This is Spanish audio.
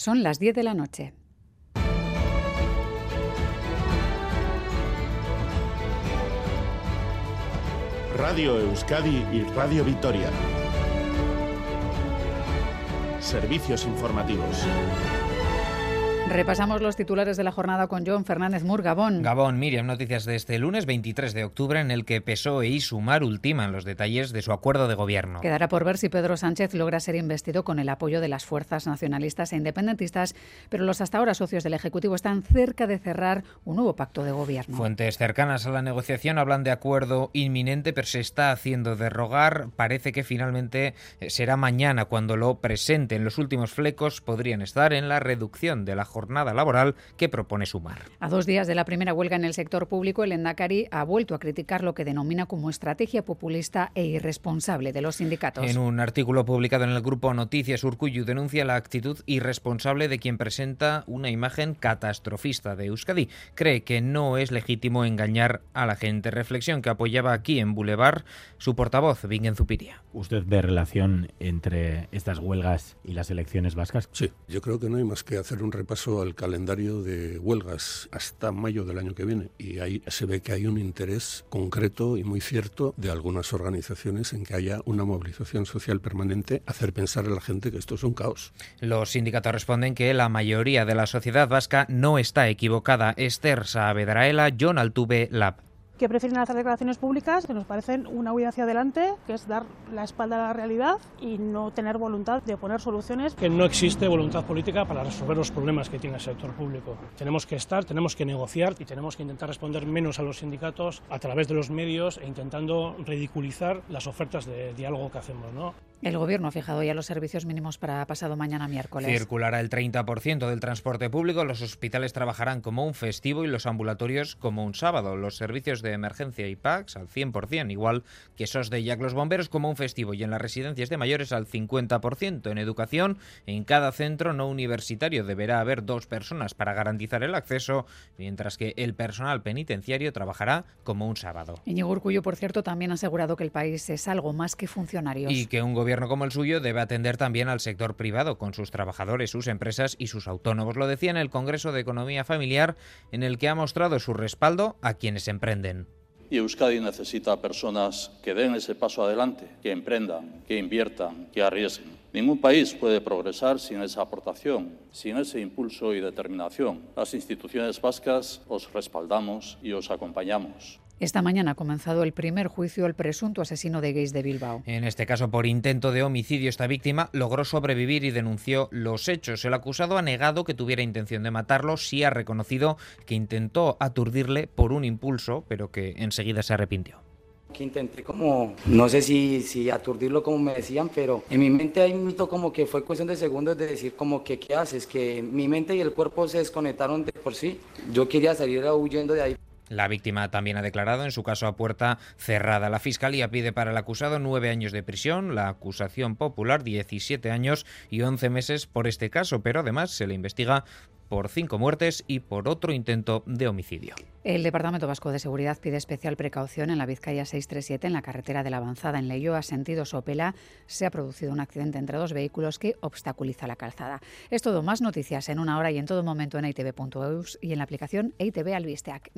Son las 10 de la noche. Radio Euskadi y Radio Vitoria. Servicios informativos. Repasamos los titulares de la jornada con John Fernández Mur, Gabón. Gabón, Miriam, noticias de este lunes 23 de octubre en el que PSOE y Sumar ultiman los detalles de su acuerdo de gobierno. Quedará por ver si Pedro Sánchez logra ser investido con el apoyo de las fuerzas nacionalistas e independentistas, pero los hasta ahora socios del Ejecutivo están cerca de cerrar un nuevo pacto de gobierno. Fuentes cercanas a la negociación hablan de acuerdo inminente, pero se está haciendo derrogar. Parece que finalmente eh, será mañana cuando lo presenten. Los últimos flecos podrían estar en la reducción de la jornada jornada laboral que propone Sumar. A dos días de la primera huelga en el sector público, el Endacari ha vuelto a criticar lo que denomina como estrategia populista e irresponsable de los sindicatos. En un artículo publicado en el grupo Noticias Urcuyu denuncia la actitud irresponsable de quien presenta una imagen catastrofista de Euskadi. Cree que no es legítimo engañar a la gente. Reflexión que apoyaba aquí en Boulevard su portavoz, Vingen Zupiria. ¿Usted ve relación entre estas huelgas y las elecciones vascas? Sí, yo creo que no hay más que hacer un repaso al calendario de huelgas hasta mayo del año que viene y ahí se ve que hay un interés concreto y muy cierto de algunas organizaciones en que haya una movilización social permanente, hacer pensar a la gente que esto es un caos. Los sindicatos responden que la mayoría de la sociedad vasca no está equivocada. Esther Saavedraela, John Altuve, Lab que prefieren hacer declaraciones públicas que nos parecen una huida hacia adelante, que es dar la espalda a la realidad y no tener voluntad de poner soluciones. Que no existe voluntad política para resolver los problemas que tiene el sector público. Tenemos que estar, tenemos que negociar y tenemos que intentar responder menos a los sindicatos a través de los medios e intentando ridiculizar las ofertas de diálogo que hacemos. ¿no? El Gobierno ha fijado ya los servicios mínimos para pasado mañana miércoles. Circulará el 30% del transporte público, los hospitales trabajarán como un festivo y los ambulatorios como un sábado. Los servicios de emergencia y PACS al 100%, igual que esos de Jack los bomberos como un festivo y en las residencias de mayores al 50%. En educación, en cada centro no universitario deberá haber dos personas para garantizar el acceso, mientras que el personal penitenciario trabajará como un sábado. Iñigo Urcullo, por cierto, también ha asegurado que el país es algo más que funcionarios. Y que un gobierno gobierno como el suyo debe atender también al sector privado, con sus trabajadores, sus empresas y sus autónomos. Lo decía en el Congreso de Economía Familiar, en el que ha mostrado su respaldo a quienes emprenden. Y Euskadi necesita personas que den ese paso adelante, que emprendan, que inviertan, que arriesguen. Ningún país puede progresar sin esa aportación, sin ese impulso y determinación. Las instituciones vascas os respaldamos y os acompañamos. Esta mañana ha comenzado el primer juicio al presunto asesino de gays de Bilbao. En este caso, por intento de homicidio, esta víctima logró sobrevivir y denunció los hechos. El acusado ha negado que tuviera intención de matarlo, sí ha reconocido que intentó aturdirle por un impulso, pero que enseguida se arrepintió que intenté como, no sé si, si aturdirlo como me decían, pero en mi mente hay un mito como que fue cuestión de segundos de decir como que qué haces, que mi mente y el cuerpo se desconectaron de por sí. Yo quería salir huyendo de ahí. La víctima también ha declarado en su caso a puerta cerrada. La Fiscalía pide para el acusado nueve años de prisión, la acusación popular 17 años y 11 meses por este caso, pero además se le investiga por cinco muertes y por otro intento de homicidio. El Departamento Vasco de Seguridad pide especial precaución en la Vizcaya 637 en la carretera de la Avanzada en a sentido Sopela. Se ha producido un accidente entre dos vehículos que obstaculiza la calzada. Es todo, más noticias en una hora y en todo momento en itv.eus y en la aplicación ITV Albisteac.